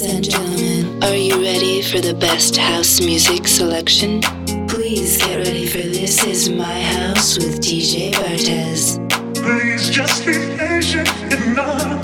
Ladies and gentlemen, are you ready for the best house music selection? Please get ready for This Is My House with DJ Bartez. Please just be patient and not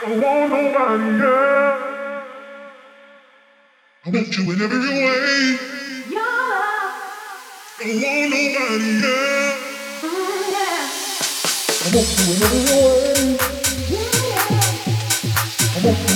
Don't want nobody else. I want you in every way. Yeah. I want nobody else. Mm, yeah. I want you in every way. Yeah. I want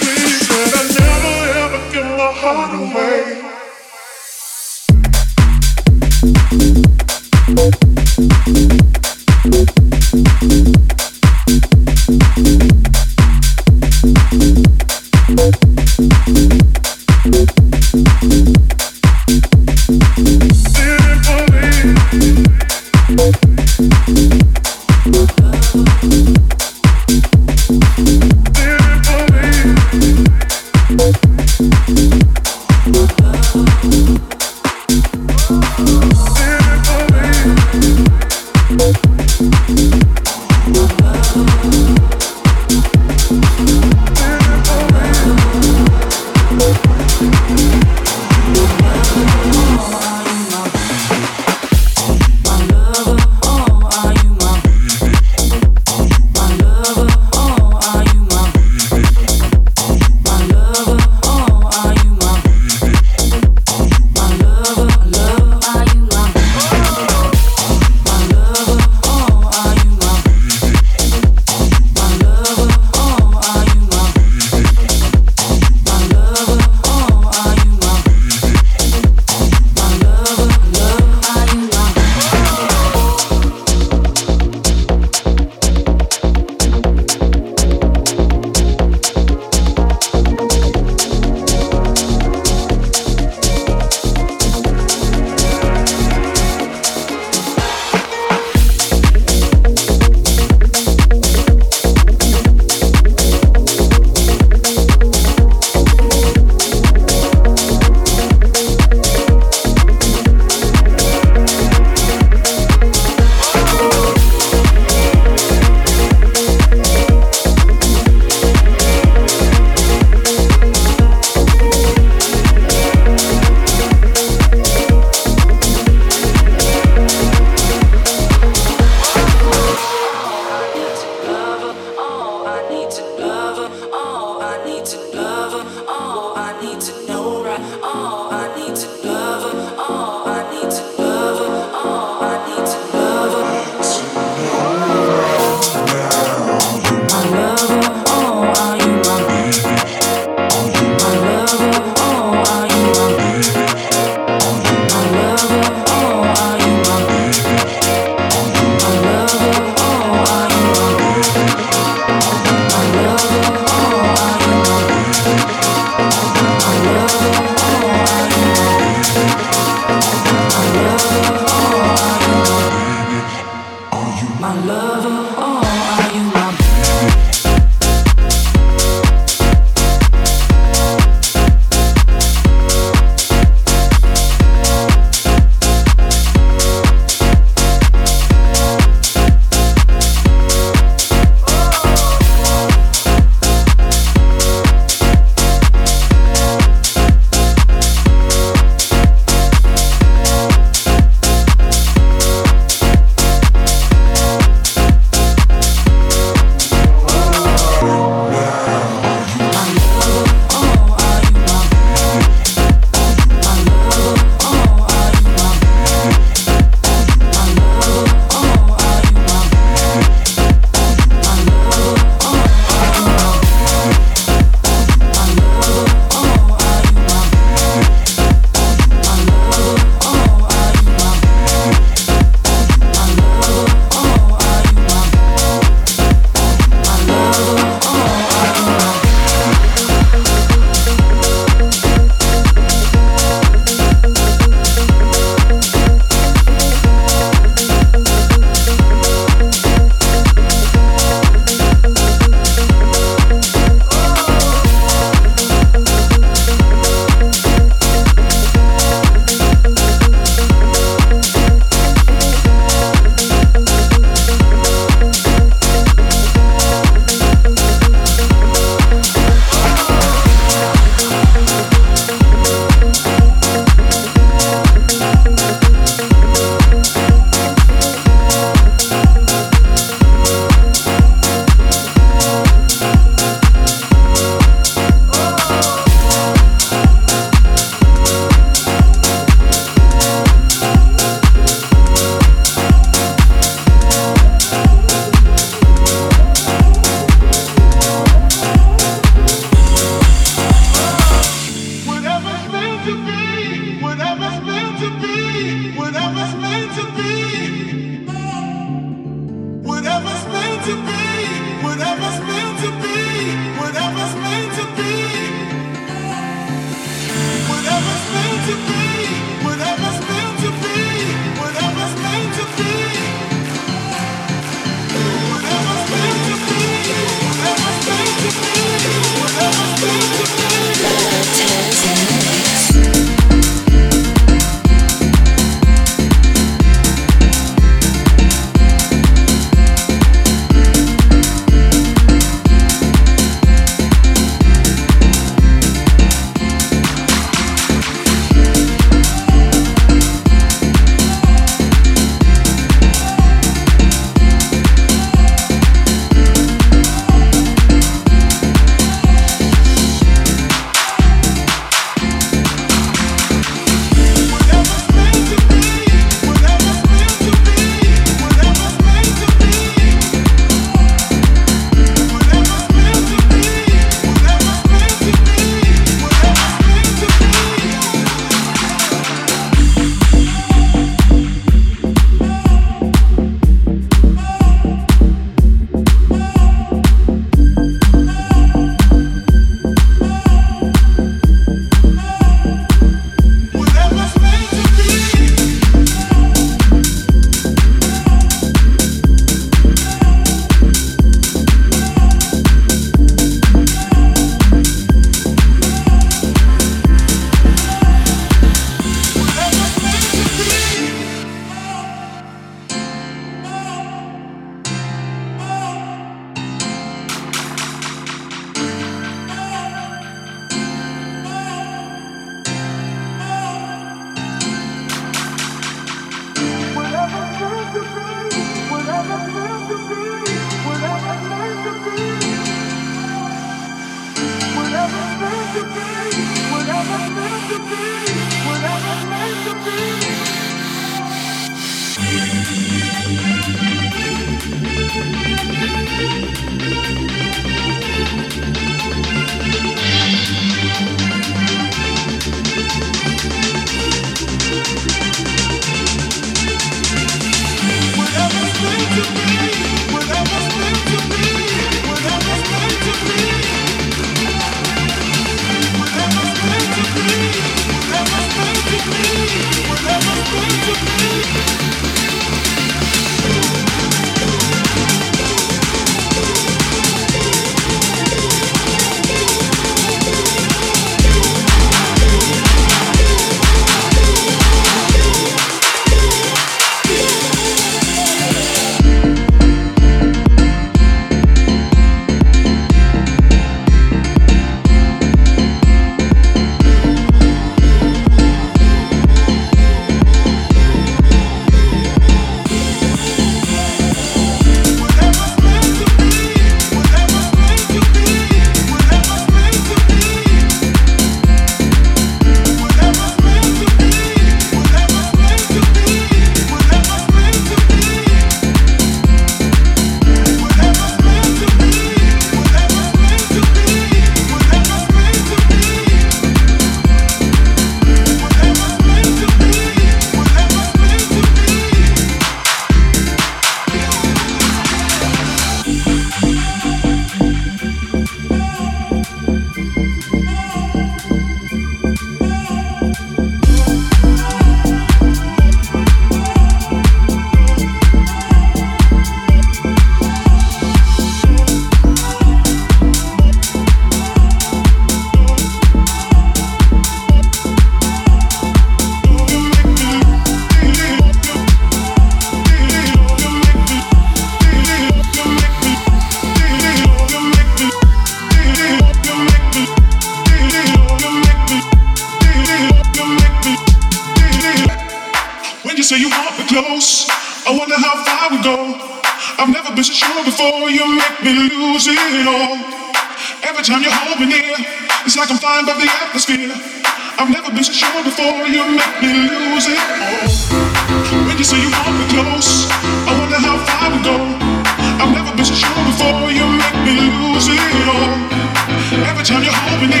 you make me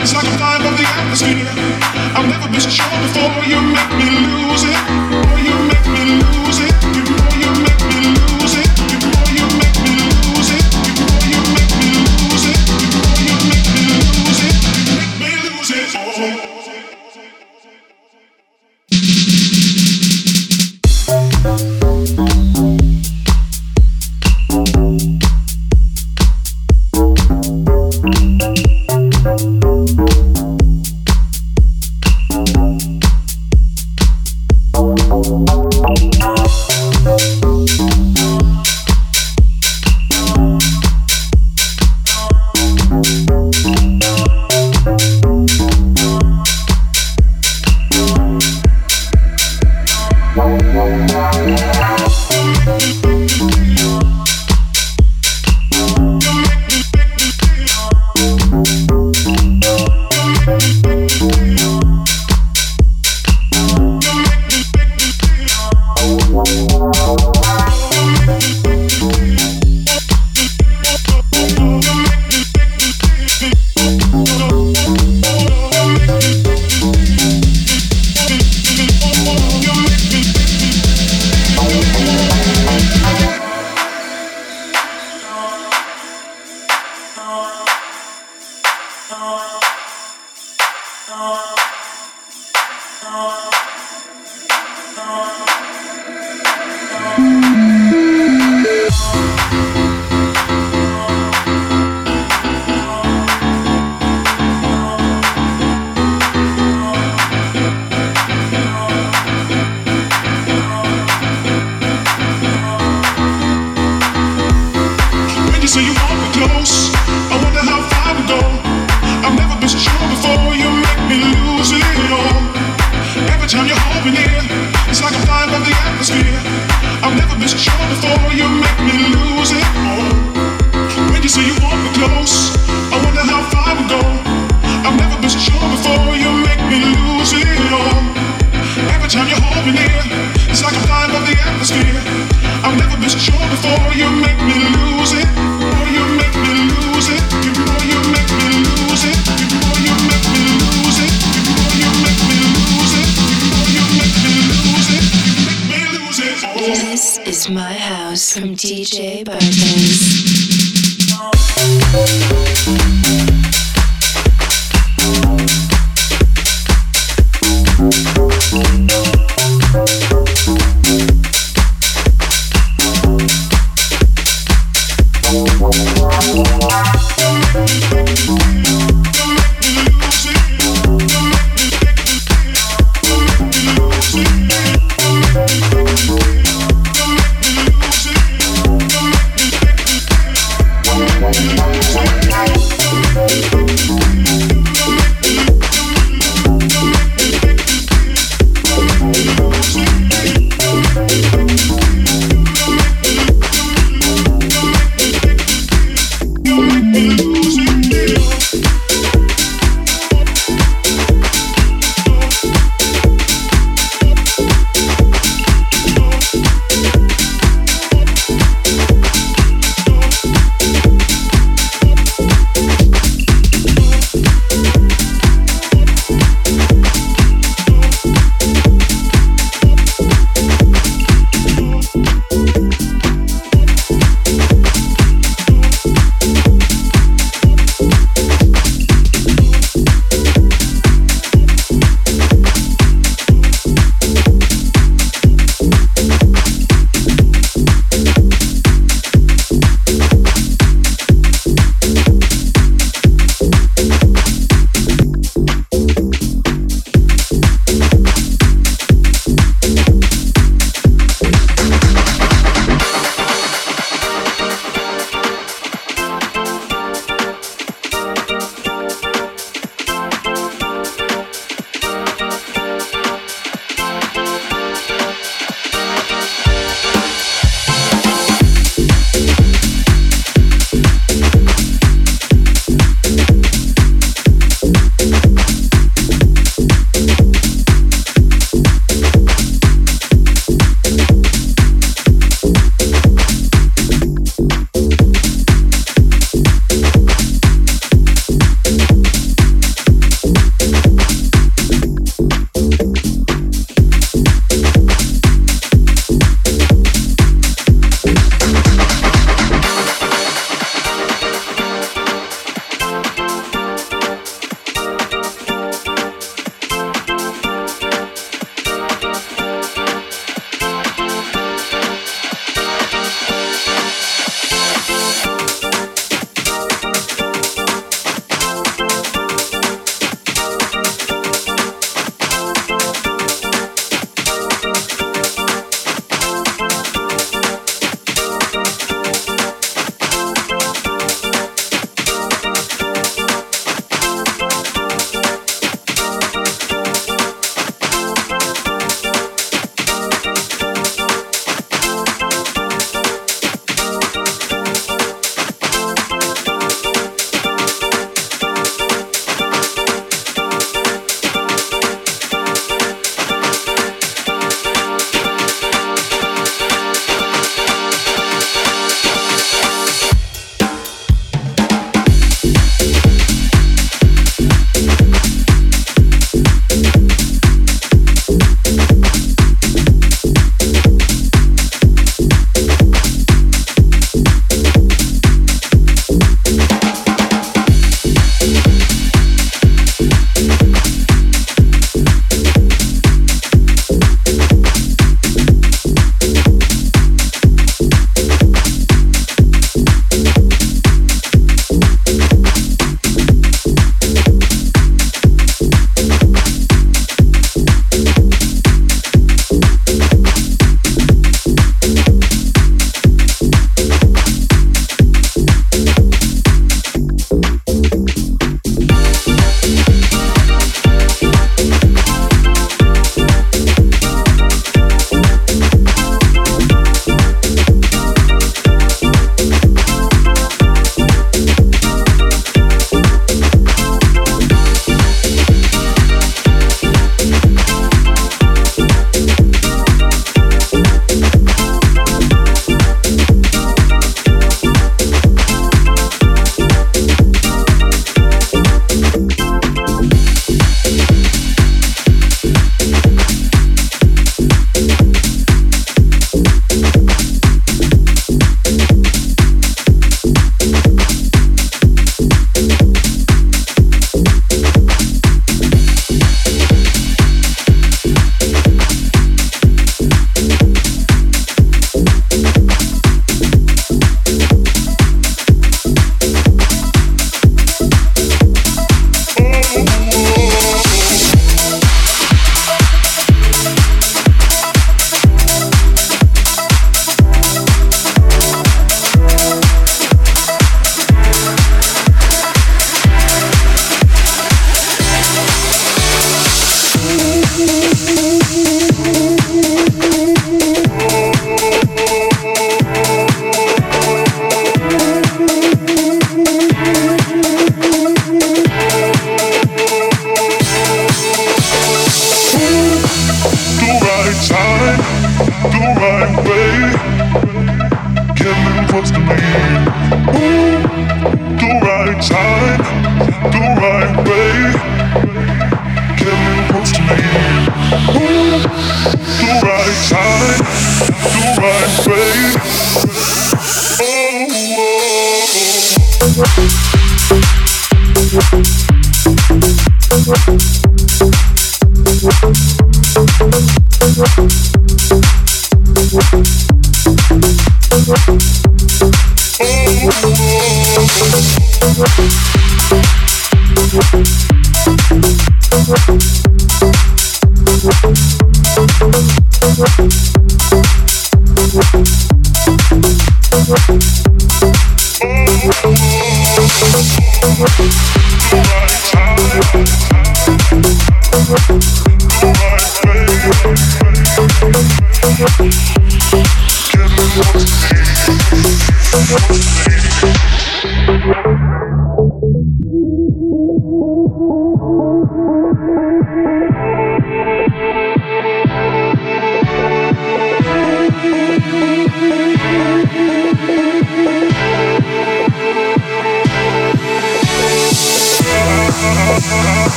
lose it, the atmosphere. I've never been it, the more you make me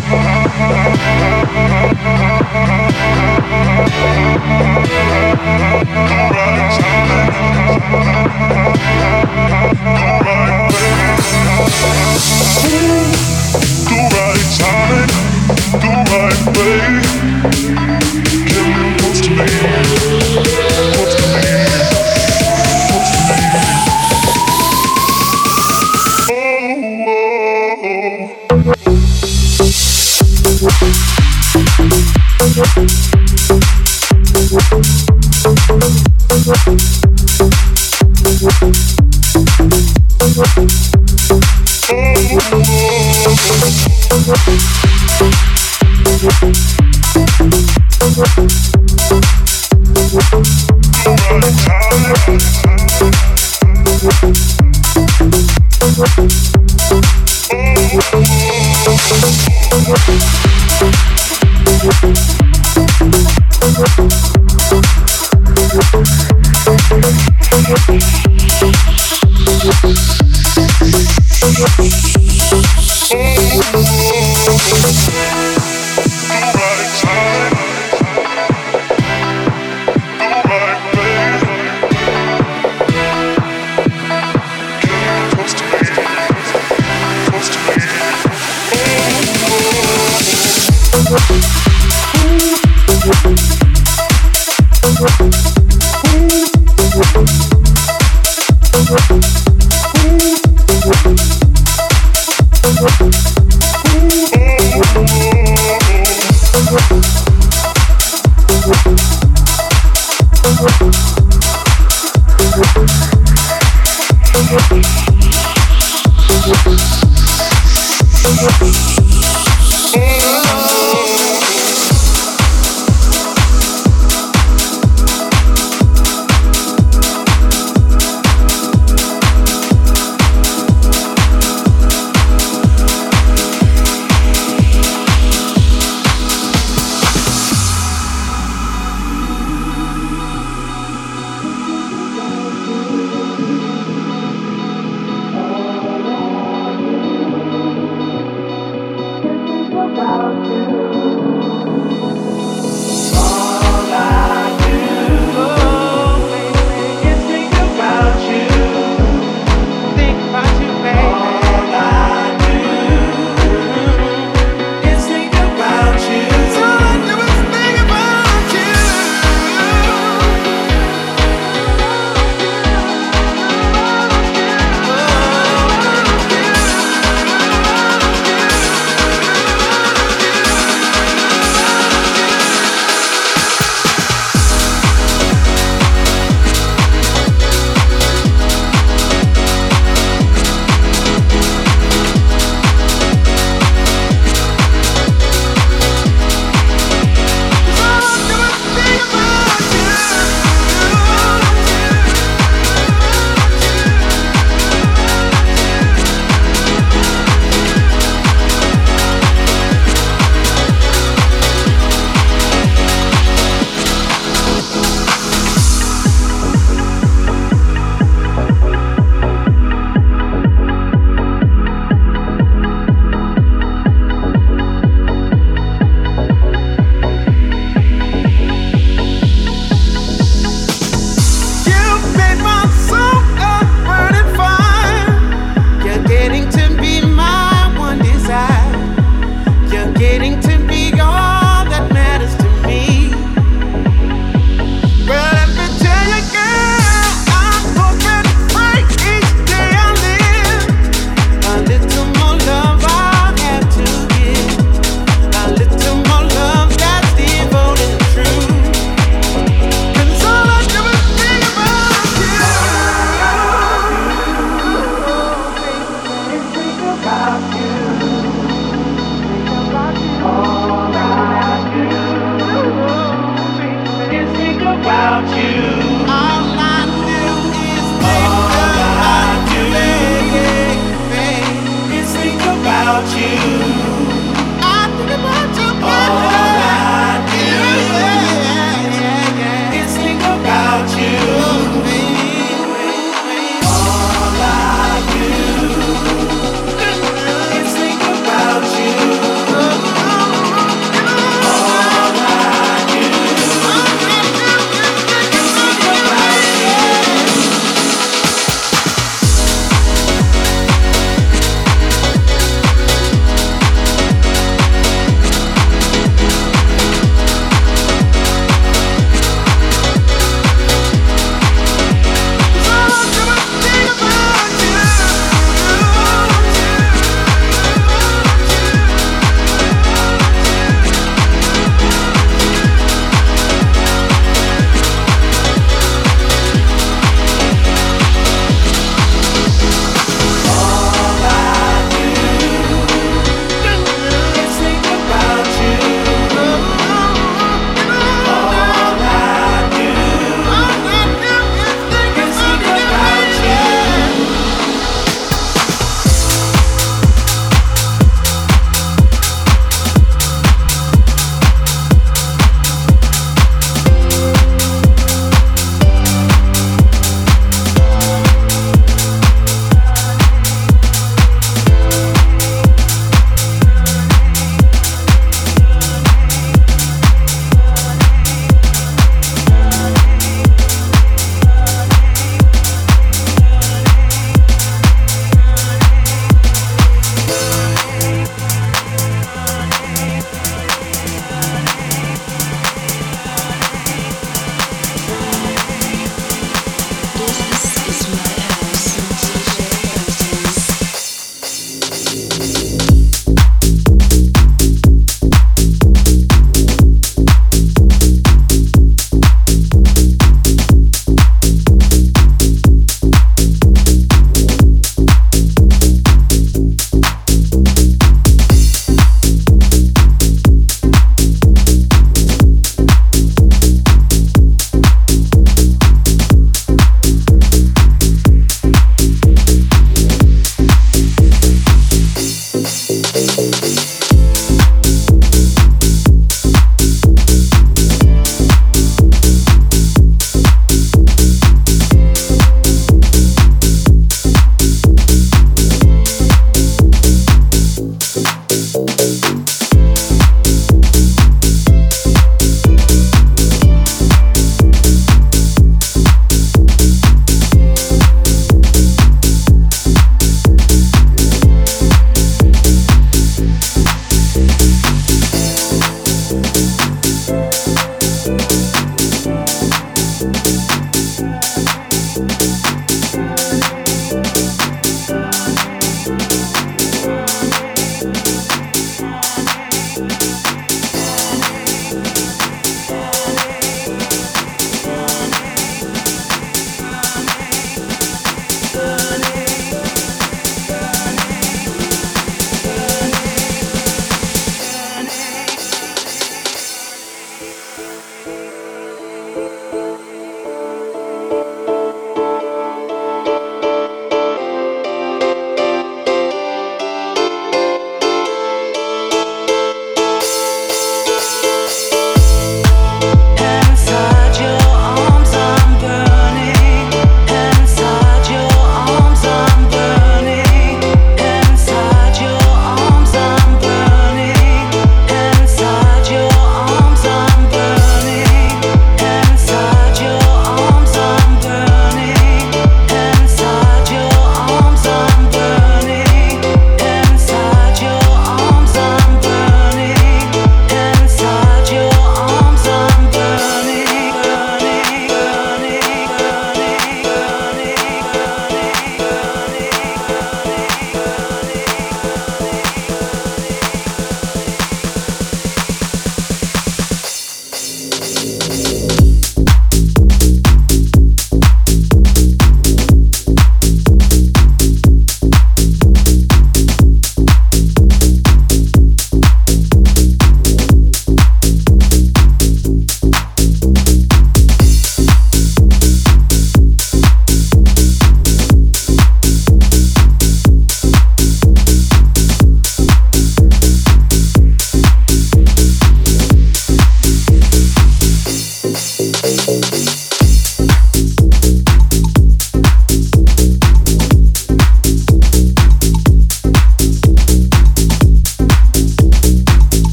Thank